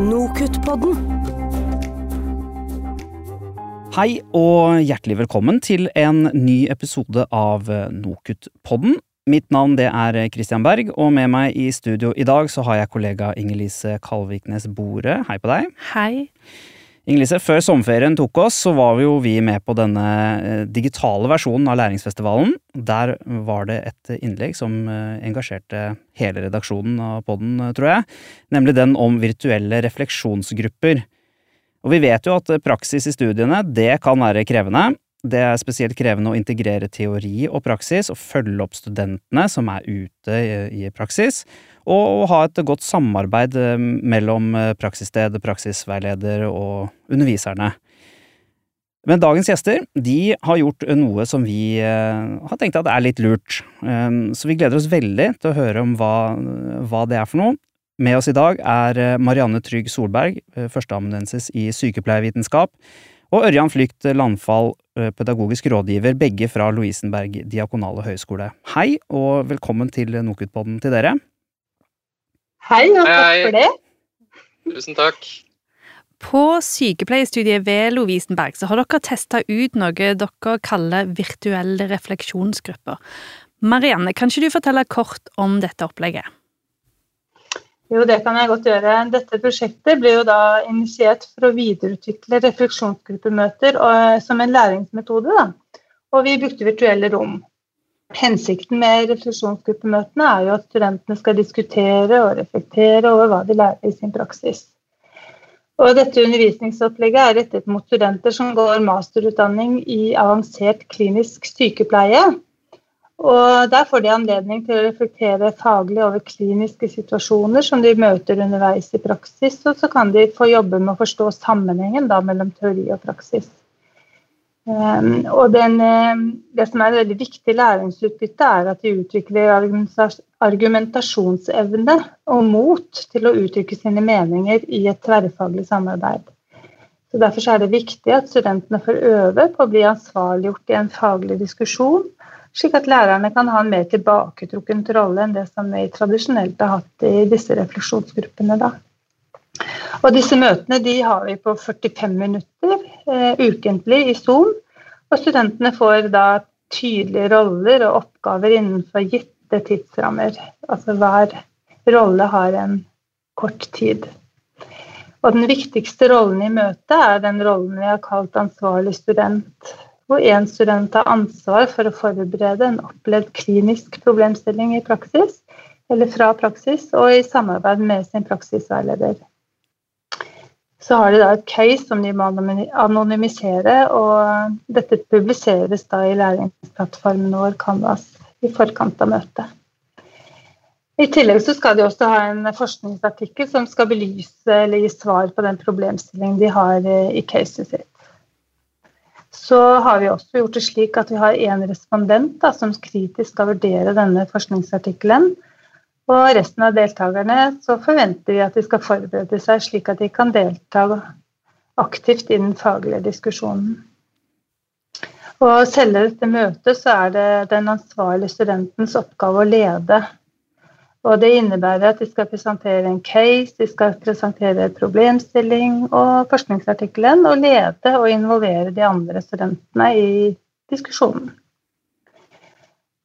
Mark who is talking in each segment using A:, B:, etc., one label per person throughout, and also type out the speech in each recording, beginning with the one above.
A: Nokutt-podden.
B: Hei og hjertelig velkommen til en ny episode av Nokutt-podden. Mitt navn det er Christian Berg, og med meg i studio i dag så har jeg kollega Inger-Lise Kalviknes Bore. Hei på deg.
C: Hei.
B: Inger-Lise, før sommerferien tok oss, så var vi jo vi med på denne eh, digitale versjonen av Læringsfestivalen. Der var det et innlegg som eh, engasjerte hele redaksjonen av podden, eh, tror jeg. Nemlig den om virtuelle refleksjonsgrupper. Og vi vet jo at praksis i studiene, det kan være krevende. Det er spesielt krevende å integrere teori og praksis, og følge opp studentene som er ute i praksis, og ha et godt samarbeid eh, mellom eh, praksissted, praksisveileder og underviserne. Men dagens gjester de har gjort noe som vi eh, har tenkt at er litt lurt, så vi gleder oss veldig til å høre om hva, hva det er for noe. Med oss i dag er Marianne Trygg Solberg, førsteamanuensis i sykepleiervitenskap, og Ørjan Flykt Landfall, pedagogisk rådgiver, begge fra Lovisenberg diakonale høgskole. Hei, og velkommen til Nokutpodden til dere.
D: Hei, og takk
E: Hei.
D: for det.
E: Tusen takk.
C: På sykepleierstudiet ved Lovisenberg så har dere testa ut noe dere kaller virtuelle refleksjonsgrupper. Marianne, kan ikke du fortelle kort om dette opplegget?
D: Jo, det kan jeg godt gjøre. Dette prosjektet ble jo da initiert for å videreutvikle refleksjonsgruppemøter og, som en læringsmetode. Da. Og vi brukte virtuelle rom. Hensikten med refleksjonsgruppemøtene er jo at studentene skal diskutere og reflektere over hva de lærer i sin praksis. Og dette undervisningsopplegget er rettet mot studenter som går masterutdanning i avansert klinisk sykepleie. Og Der får de anledning til å reflektere faglig over kliniske situasjoner som de møter underveis i praksis, og så kan de få jobbe med å forstå sammenhengen da, mellom teori og praksis. Um, og den, um, det som er et veldig viktig læringsutbytte, er at de utvikler argumentasjonsevne og mot til å uttrykke sine meninger i et tverrfaglig samarbeid. Så Derfor er det viktig at studentene får øve på å bli ansvarliggjort i en faglig diskusjon, slik at lærerne kan ha en mer tilbaketrukken rolle enn det som vi tradisjonelt har hatt i disse refleksjonsgruppene. Da. Og disse møtene de har vi på 45 minutter eh, ukentlig i Zoom. Og studentene får da tydelige roller og oppgaver innenfor gitte tidsrammer. Altså hver rolle har en kort tid. Og den viktigste rollen i møtet er den rollen vi har kalt ansvarlig student. Hvor én student har ansvar for å forberede en opplevd klinisk problemstilling i praksis, eller fra praksis, og i samarbeid med sin praksisveileder. Så har de da et case som de må anonymisere, og dette publiseres da i læringsplattformen vår Canvas i forkant av møtet. I tillegg så skal de også ha en forskningsartikkel som skal belyse eller gi svar på den problemstillingen de har i caset sitt. Så har vi også gjort det slik at vi har én respondent da, som kritisk skal vurdere denne forskningsartikkelen. Og resten av deltakerne så forventer vi at de skal forberede seg slik at de kan delta aktivt i den faglige diskusjonen. Og selve dette møtet så er det den ansvarlige studentens oppgave å lede. Og det innebærer at de skal presentere en case, de skal presentere problemstilling og forskningsartikkelen, og lede og involvere de andre studentene i diskusjonen.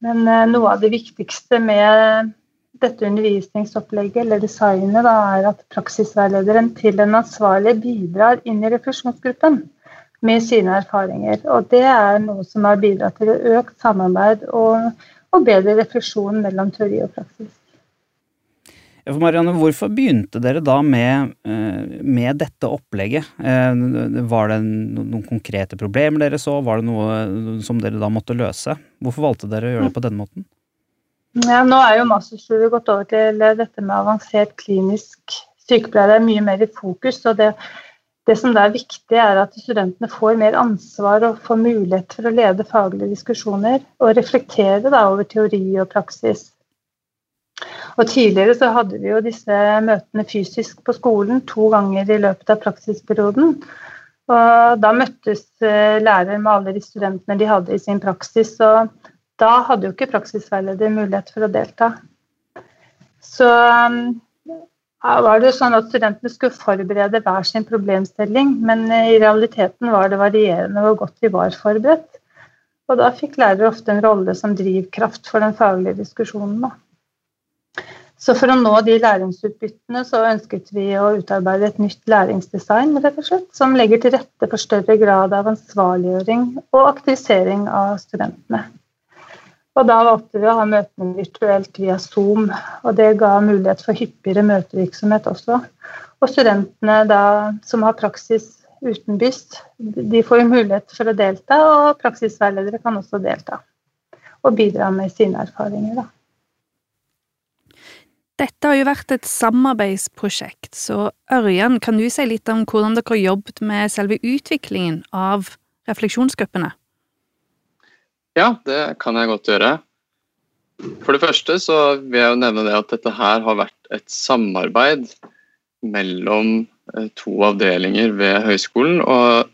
D: Men eh, noe av det viktigste med dette undervisningsopplegget eller designet da, er at praksisveilederen til den ansvarlige bidrar inn i refusjonsgruppen med sine erfaringer. Og det er noe som har bidratt til økt samarbeid og, og bedre refusjon mellom teori og praksis.
B: Marianne, hvorfor begynte dere da med, med dette opplegget? Var det noen konkrete problemer dere så? Var det noe som dere da måtte løse? Hvorfor valgte dere å gjøre det på denne måten?
D: Ja, nå er jo masterstudiet gått over til dette med avansert klinisk sykepleie. Det er mye mer i fokus. og det, det som er viktig, er at studentene får mer ansvar og får mulighet for å lede faglige diskusjoner og reflektere over teori og praksis. Og Tidligere så hadde vi jo disse møtene fysisk på skolen to ganger i løpet av praksisperioden. Og Da møttes eh, lærer med alle de studentene de hadde i sin praksis. og Da hadde jo ikke praksisveileder mulighet for å delta. Så um, var det jo sånn at Studentene skulle forberede hver sin problemstilling, men i realiteten var det varierende hvor godt de var forberedt. Og da fikk lærere ofte en rolle som drivkraft for den faglige diskusjonen. Da. Så for å nå de læringsutbyttene så ønsket vi å utarbeide et nytt læringsdesign rett og slett, som legger til rette for større grad av ansvarliggjøring og aktivisering av studentene. Og da valgte vi å ha møtene virtuelt via Zoom, og det ga mulighet for hyppigere møtevirksomhet også. Og studentene da, som har praksis utenbys, de får jo mulighet for å delta, og praksisveiledere kan også delta og bidra med sine erfaringer. da.
C: Dette har jo vært et samarbeidsprosjekt, så Ørjan, kan du si litt om hvordan dere har jobbet med selve utviklingen av refleksjonsgruppene?
E: Ja, det kan jeg godt gjøre. For det første så vil jeg jo nevne det at dette her har vært et samarbeid mellom eh, to avdelinger ved høyskolen. Og,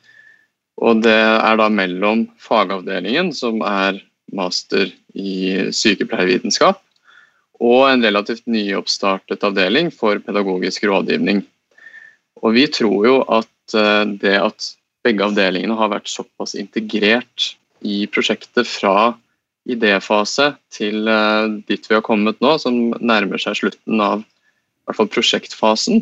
E: og det er da mellom fagavdelingen, som er master i sykepleiervitenskap, og en relativt nyoppstartet avdeling for pedagogisk rådgivning. Og vi tror jo at eh, det at begge avdelingene har vært såpass integrert i prosjektet fra idéfase til eh, dit vi har kommet nå, som nærmer seg slutten av i hvert fall prosjektfasen,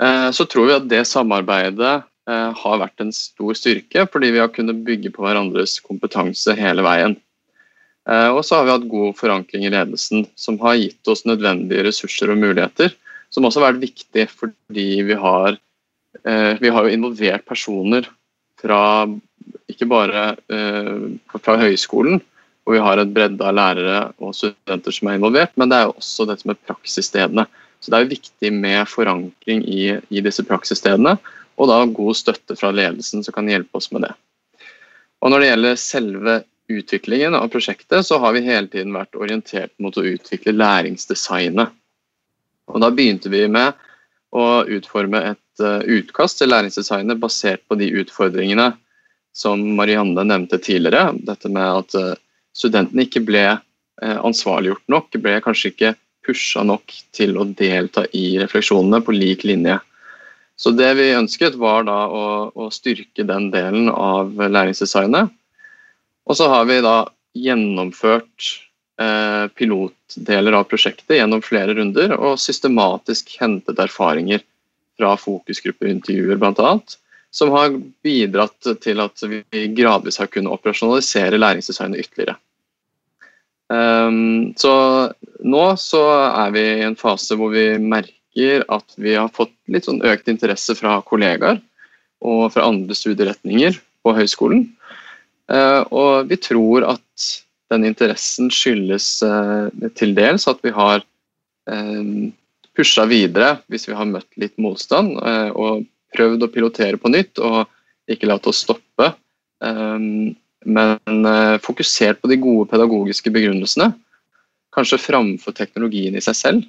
E: eh, så tror vi at det samarbeidet har vært en stor styrke, fordi vi har kunnet bygge på hverandres kompetanse hele veien. Eh, og så har vi hatt god forankring i ledelsen, som har gitt oss nødvendige ressurser og muligheter. Som også har vært viktig fordi vi har, eh, vi har jo involvert personer fra ikke bare eh, fra høyskolen, hvor vi har et bredde av lærere og studenter som er involvert, men det er jo også dette med praksisstedene. Så det er jo viktig med forankring i, i disse praksisstedene, og da god støtte fra ledelsen som kan hjelpe oss med det. Og Når det gjelder selve utviklingen av prosjektet så har vi hele tiden vært orientert mot å utvikle læringsdesignet. Og da begynte vi med å utforme et uh, utkast til læringsdesignet basert på de utfordringene som Marianne nevnte tidligere. Dette med at uh, studentene ikke ble uh, ansvarliggjort nok, ble kanskje ikke pusha nok til å delta i refleksjonene på lik linje. Så det vi ønsket, var da å, å styrke den delen av læringsdesignet og så har vi da gjennomført eh, pilotdeler av prosjektet gjennom flere runder og systematisk hentet erfaringer fra fokusgruppeintervjuer bl.a. Som har bidratt til at vi gradvis har kunnet operasjonalisere læringsdesignet ytterligere. Um, så nå så er vi i en fase hvor vi merker at vi har fått litt sånn økt interesse fra kollegaer og fra andre studieretninger på høyskolen. Eh, og vi tror at den interessen skyldes eh, til dels at vi har eh, pusha videre hvis vi har møtt litt motstand, og prøvd å pilotere på nytt og ikke latt oss stoppe. Men fokusert på de gode pedagogiske begrunnelsene, kanskje framfor teknologien i seg selv.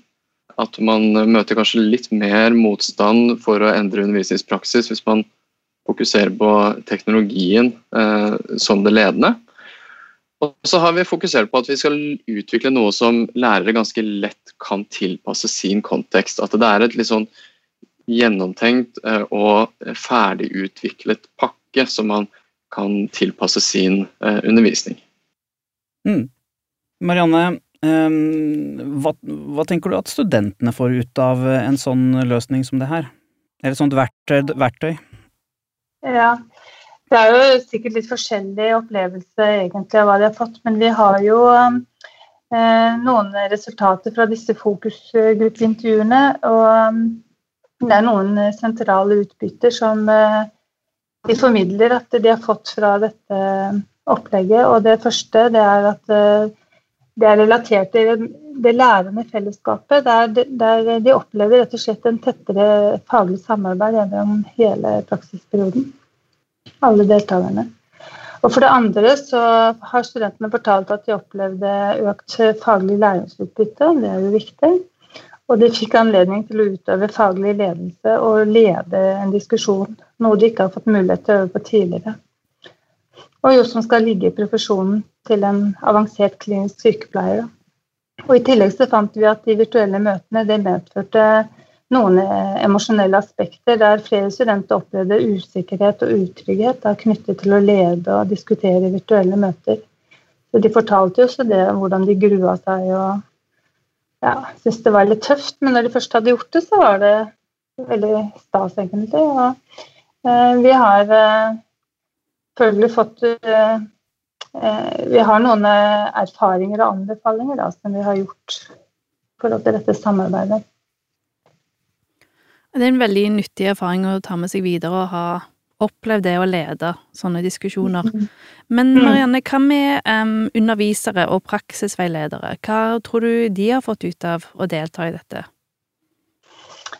E: At man møter kanskje litt mer motstand for å endre undervisningspraksis hvis man fokusere på teknologien eh, som det ledende. Og så har vi fokusert på at vi skal utvikle noe som lærere ganske lett kan tilpasse sin kontekst. At det er et litt sånn gjennomtenkt eh, og ferdigutviklet pakke som man kan tilpasse sin eh, undervisning.
B: Mm. Marianne, um, hva, hva, tenker du at studentene får ut av en sånn løsning som det her? Eller et sånt verktøy? verktøy?
D: Ja. Det er jo sikkert litt forskjellig opplevelse egentlig av hva de har fått, men vi har jo eh, noen resultater fra disse fokusgruppeintervjuene. Og um, det er noen sentrale utbytter som eh, de formidler at de har fått fra dette opplegget. Og det første det er at eh, det er relatert til det lærende fellesskapet, der de, der de opplever rett og slett en tettere faglig samarbeid gjennom hele praksisperioden. Alle deltakerne. Og For det andre så har studentene fortalt at de opplevde økt faglig læringsutbytte. Det er jo viktig. Og de fikk anledning til å utøve faglig ledelse og lede en diskusjon, noe de ikke har fått mulighet til å øve på tidligere. Og jo som skal ligge i profesjonen til en avansert klinisk sykepleier. Og I tillegg så fant vi at de virtuelle møtene det medførte noen emosjonelle aspekter der flere studenter opplevde usikkerhet og utrygghet da, knyttet til å lede og diskutere virtuelle møter. Så De fortalte jo også det, hvordan de grua seg og ja, syntes det var litt tøft. Men når de først hadde gjort det, så var det veldig stas, egentlig. Og, eh, vi har eh, selvfølgelig fått eh, vi har noen eh, erfaringer og anbefalinger da, som vi har gjort i forhold til dette samarbeidet.
C: Det er en veldig nyttig erfaring å ta med seg videre og ha opplevd det å lede sånne diskusjoner. Mm. Men mm. Marianne, hva med um, undervisere og praksisveiledere? Hva tror du de har fått ut av å delta i dette?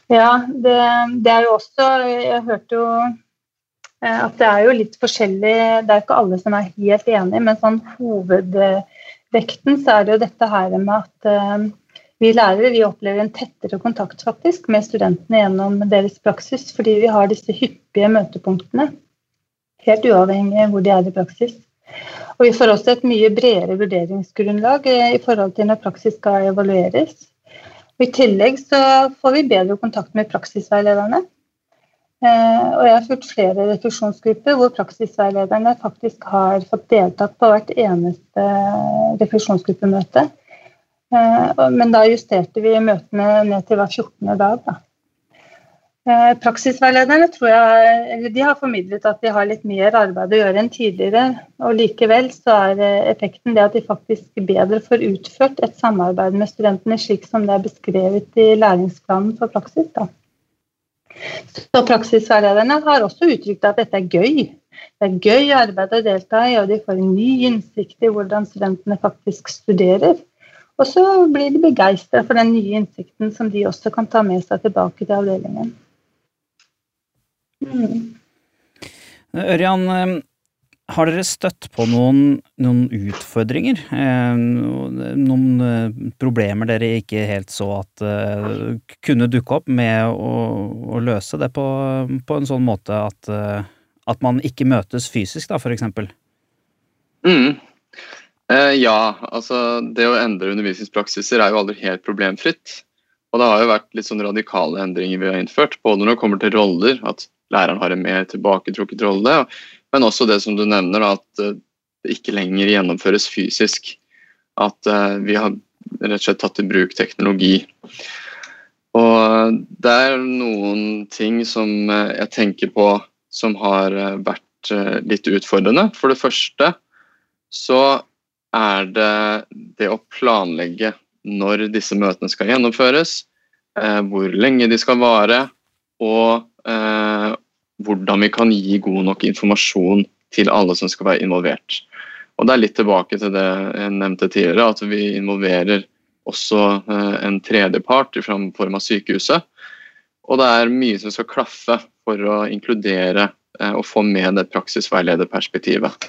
D: Ja, det, det er jo også Jeg hørte jo Eh, at det er jo litt forskjellig Det er ikke alle som er helt enige, men sånn hovedvekten så er det jo dette her med at uh, vi lærere vi opplever en tettere kontakt faktisk med studentene gjennom deres praksis, fordi vi har disse hyppige møtepunktene. Helt uavhengig av hvor de er i praksis. Og vi får også et mye bredere vurderingsgrunnlag uh, i forhold til når praksis skal evalueres. Og I tillegg så får vi bedre kontakt med praksisveilederne. Eh, og jeg har fulgt flere refleksjonsgrupper hvor praksisveilederne faktisk har fått deltatt på hvert eneste refleksjonsgruppemøte. Eh, men da justerte vi møtene ned til hver 14. dag. Da. Eh, praksisveilederne tror jeg, de har formidlet at de har litt mer arbeid å gjøre enn tidligere. og Likevel så er effekten det at de faktisk bedre får utført et samarbeid med studentene slik som det er beskrevet i læringsplanen for praksis. Da. Så praksisveilederne har også uttrykt at dette er gøy. Det er gøy arbeid å delta i, og de får en ny innsikt i hvordan studentene faktisk studerer. Og så blir de begeistra for den nye innsikten som de også kan ta med seg tilbake til avdelingen.
B: Mm. Ørjan, har dere støtt på noen, noen utfordringer? Eh, noen eh, problemer dere ikke helt så at uh, kunne dukke opp med å, å løse det på, på, en sånn måte at, at, man ikke møtes fysisk, da, for eksempel?
E: Mm. Eh, ja, altså det å endre undervisningspraksiser er jo aldri helt problemfritt. Og det har jo vært litt sånn radikale endringer vi har innført, både når det kommer til roller, at læreren har en mer tilbaketrukket rolle. og men også det som du nevner, at eh, det ikke lenger gjennomføres fysisk. At eh, vi har rett og slett tatt i bruk teknologi. Og det er noen ting som eh, jeg tenker på som har vært litt utfordrende. For det første så er det det å planlegge når disse møtene skal gjennomføres, hvor lenge de skal vare, og hvordan vi kan gi god nok informasjon til alle som skal være involvert. Og Det er litt tilbake til det jeg nevnte tidligere, at vi involverer også eh, en tredjepart i form av sykehuset. Og det er mye som skal klaffe for å inkludere eh, og få med det praksisveilederperspektivet.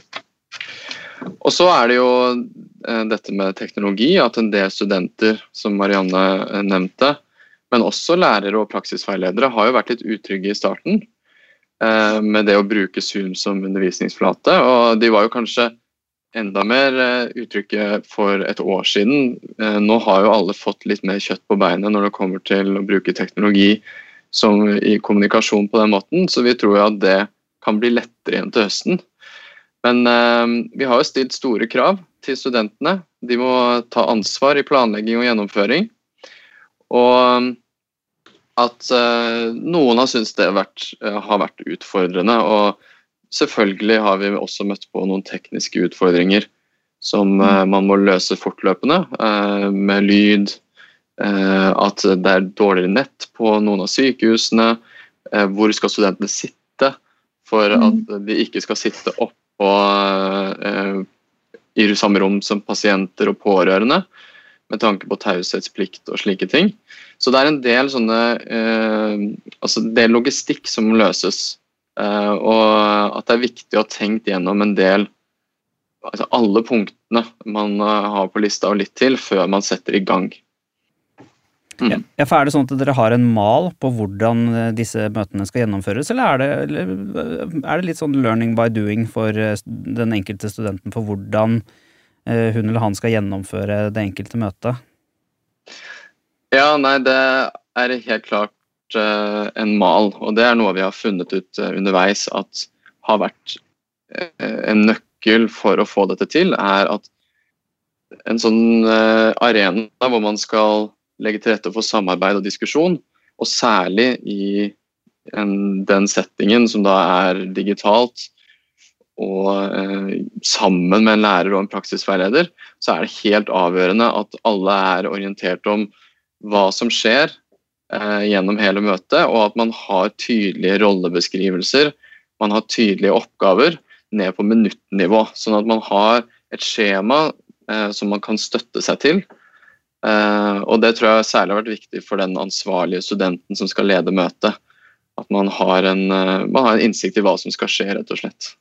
E: Og så er det jo eh, dette med teknologi, at en del studenter, som Marianne nevnte, men også lærere og praksisveiledere, har jo vært litt utrygge i starten. Eh, med det å bruke Zoom som undervisningsflate. Og de var jo kanskje enda mer eh, uttrykket for et år siden. Eh, nå har jo alle fått litt mer kjøtt på beinet når det kommer til å bruke teknologi som i kommunikasjon på den måten, så vi tror jo at det kan bli lettere igjen til høsten. Men vi har jo stilt store krav til studentene. De må ta ansvar i planlegging og gjennomføring. Og at uh, noen har syntes det har vært, uh, har vært, utfordrende. Og selvfølgelig har vi også møtt på noen tekniske utfordringer som uh, man må løse fortløpende, med lyd. at det er dårligere nett på noen av sykehusene. hvor skal studentene sitte for mm. at de ikke skal sitte oppå i samme rom som pasienter og pårørende, med tanke på taushetsplikt og slike ting. Så det er en del sånne eh, altså er logistikk som løses. Eh, og at det er viktig å ha tenkt gjennom en del altså alle punktene man uh, har på lista og litt til, før man setter i gang.
B: Mm. Ja, for Er det sånn at dere har en mal på hvordan eh, disse møtene skal gjennomføres, eller er det, eh, er det litt sånn learning by doing for den enkelte studenten for hvordan hun eller han skal gjennomføre det enkelte møtet?
E: Ja, nei, det er helt klart uh, en mal, og det er noe vi har funnet ut uh, underveis at har vært en nøkkel for å få dette til, er at en sånn arena hvor man skal legge til rette for samarbeid og diskusjon, og særlig i en, den settingen som da er digitalt, og eh, sammen med en lærer og en praksisveileder, så er det helt avgjørende at alle er orientert om hva som skjer eh, gjennom hele møtet, og at man har tydelige rollebeskrivelser, man har tydelige oppgaver ned på minuttnivå. Sånn at man har et skjema eh, som man kan støtte seg til. Og det tror jeg særlig har vært viktig for den ansvarlige studenten som skal lede møtet. At man har en, man har en innsikt i hva som skal skje, rett og slett.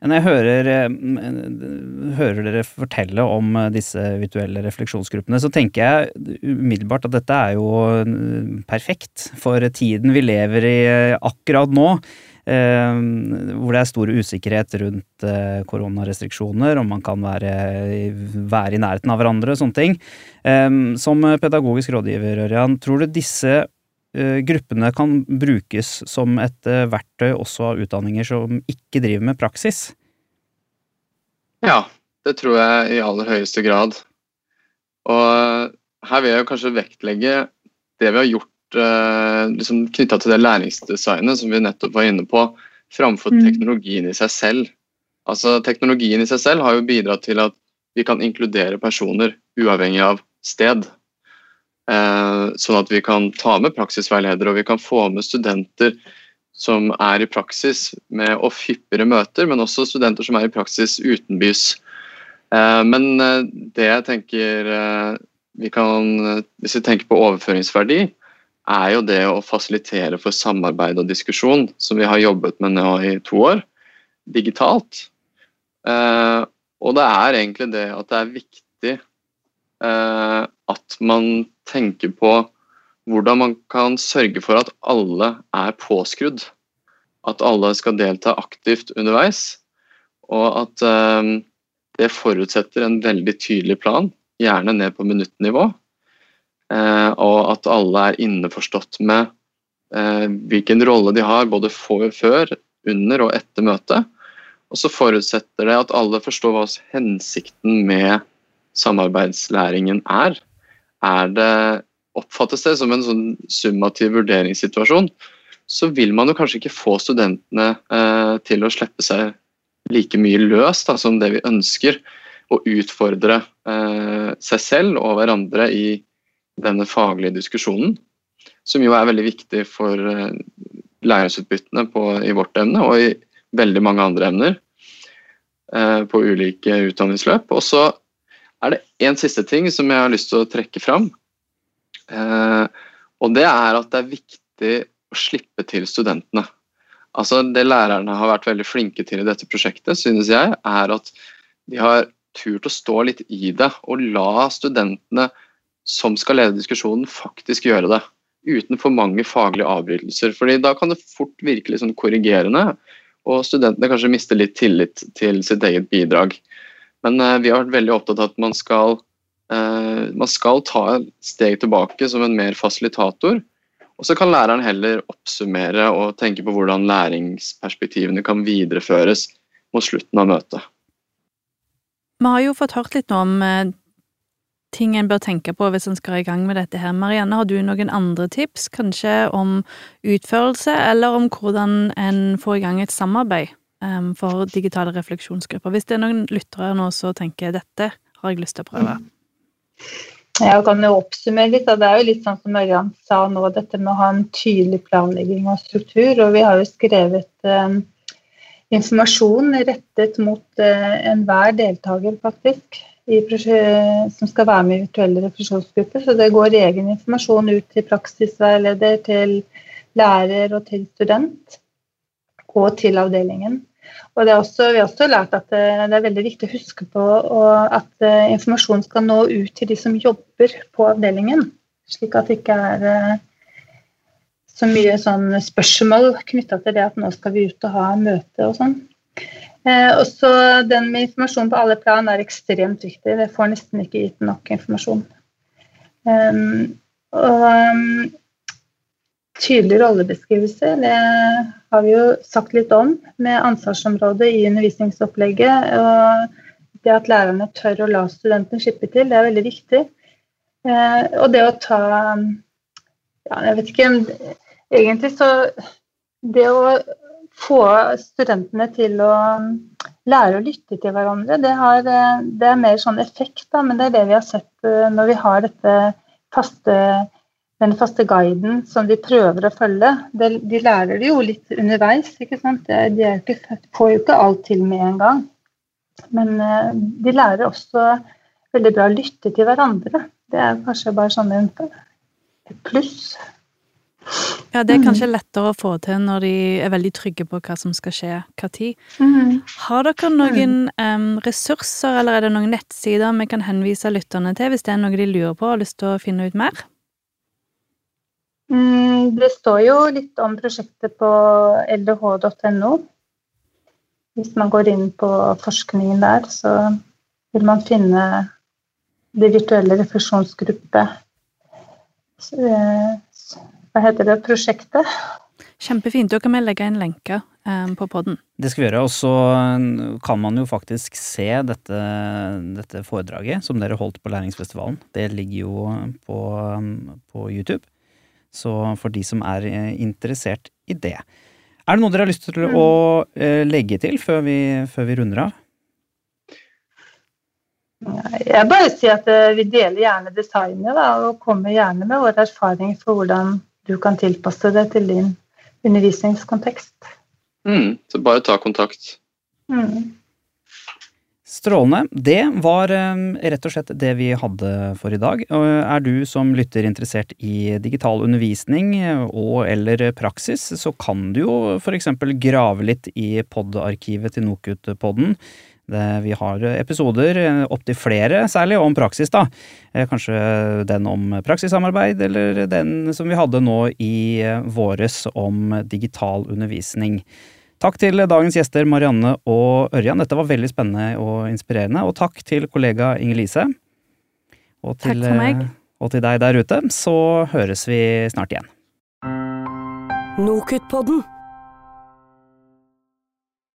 B: Når jeg hører, eh, hører, dere fortelle om eh, disse virtuelle refleksjonsgruppene, så tenker jeg umiddelbart at dette er jo perfekt for tiden vi lever i eh, akkurat nå. Hvor det er stor usikkerhet rundt koronarestriksjoner, om man kan være, være i nærheten av hverandre og sånne ting. Som pedagogisk rådgiver, Ørjan, tror du disse gruppene kan brukes som et verktøy også av utdanninger som ikke driver med praksis?
E: Ja, det tror jeg i aller høyeste grad. Og her vil jeg kanskje vektlegge det vi har gjort eh, liksom knytta til det læringsdesignet som vi nettopp var inne på, framfor mm. teknologien i seg selv. Altså Teknologien i seg selv har jo bidratt til at vi kan inkludere personer uavhengig av sted. Eh, sånn at vi kan ta med praksisveiledere og vi kan få med studenter som er i praksis med off hyppigere møter, men også studenter som er i praksis utenbys. Eh, men eh, det jeg tenker vi kan, Hvis vi tenker på overføringsverdi, er jo det å fasilitere for samarbeid og diskusjon, som vi har jobbet med nå i to år, digitalt. Og det er egentlig det at det er viktig at man tenker på hvordan man kan sørge for at alle er påskrudd. At alle skal delta aktivt underveis. Og at eh, det forutsetter en veldig tydelig plan, gjerne ned på minuttnivå. Eh, og at alle er innforstått med eh, hvilken rolle de har både for, før, under og etter møtet. Og så forutsetter det at alle forstår hva hensikten med samarbeidslæringen er. Er det oppfattes det som en sånn summativ vurderingssituasjon, så vil man jo kanskje ikke få studentene eh, til å slippe seg like mye løs da, som det vi ønsker, og utfordre eh, seg selv og hverandre i denne faglige diskusjonen, som jo er veldig viktig for eh, læringsutbyttene på, i vårt emne og i veldig mange andre emner eh, på ulike utdanningsløp. Og så er det én siste ting som jeg har lyst til å trekke fram. Eh, og det er at det er viktig å slippe til studentene. Altså Det lærerne har vært veldig flinke til i dette prosjektet, synes jeg, er at de har turt å stå litt i det og la studentene som skal lede diskusjonen, faktisk gjøre det. Uten for mange faglige avbrytelser. fordi da kan det fort virke litt sånn korrigerende, og studentene kanskje mister litt tillit til sitt eget bidrag. Men uh, vi har vært veldig opptatt av at man skal Eh, man skal ta et steg tilbake som en mer fasilitator. Og så kan læreren heller oppsummere og tenke på hvordan læringsperspektivene kan videreføres mot slutten av møtet.
C: Vi har jo fått hørt litt om eh, ting en bør tenke på hvis en skal i gang med dette her. Marianne, har du noen andre tips, kanskje om utførelse, eller om hvordan en får i gang et samarbeid um, for digitale refleksjonsgrupper? Hvis det er noen lyttere nå som tenker dette har jeg lyst til å prøve. Mm.
D: Jeg kan jo oppsummere litt. Det er jo litt sånn som Ørjan sa nå, dette med å ha en tydelig planlegging og struktur. Og vi har jo skrevet um, informasjon rettet mot uh, enhver deltaker, faktisk, som skal være med i virtuelle refleksjonsgrupper. Så det går egen informasjon ut til praksisveileder, til lærer og til student. Og til avdelingen. Og også, vi har også lært at det, det, er veldig viktig å huske på at uh, informasjon skal nå ut til de som jobber på avdelingen. Slik at det ikke er uh, så mye sånn spørsmål knytta til det at nå skal vi ut og ha møte og sånn. Eh, også Den med informasjon på alle plan er ekstremt viktig. Det får nesten ikke gitt nok informasjon. Um, og um, tydelig rollebeskrivelse, det har vi jo sagt litt om med ansvarsområdet i undervisningsopplegget. Og det at lærerne tør å la studentene slippe til, det er veldig viktig. Uh, og det å ta ja, Jeg vet ikke Egentlig så Det å få studentene til å lære å lytte til hverandre, det, har, det er mer sånn effekt, da, men det er det vi har sett eh, når vi har dette faste, den faste guiden som de prøver å følge. De, de lærer det jo litt underveis, ikke sant. De ikke, får jo ikke alt til med en gang. Men eh, de lærer også veldig bra å lytte til hverandre. Det er kanskje bare sånn et pluss.
C: Ja, det er kanskje mm. lettere å få til når de er veldig trygge på hva som skal skje hva tid. Mm. Har dere noen um, ressurser, eller er det noen nettsider vi kan henvise lytterne til hvis det er noe de lurer på og har lyst til å finne ut mer?
D: Mm, det står jo litt om prosjektet på ldh.no. Hvis man går inn på forskningen der, så vil man finne det virtuelle refleksjonsgruppe eh, hva heter det, prosjektet.
C: Kjempefint. Da kan vi legge en lenker um, på podden.
B: Det skal vi gjøre. Og så kan man jo faktisk se dette, dette, foredraget som dere holdt på Læringsfestivalen. Det ligger jo på, på, YouTube. Så for de som er eh, interessert i det. Er det noe dere har lyst til å uh, legge til før vi, før vi runder av?
D: Jeg bare sier at vi deler gjerne designet da, og kommer gjerne med våre erfaringer for hvordan du kan tilpasse det til din undervisningskontekst.
E: Mm, så bare ta kontakt. Mm.
B: Strålende. Det var um, rett og slett det vi hadde for i dag. Er du som lytter interessert i digital undervisning og eller praksis, så kan du jo f.eks. grave litt i pod-arkivet til NOKUT-podden. Vi har episoder, eh, opptil flere særlig, om praksis, da. Eh, kanskje den om praksissamarbeid, eller den som vi hadde nå i eh, våres om digital undervisning. Takk til dagens gjester Marianne og Ørjan, dette var veldig spennende og inspirerende. Og takk til kollega Inger-Lise.
C: takk for meg.
B: Og til deg der ute, så høres vi snart igjen. Nokutpodden.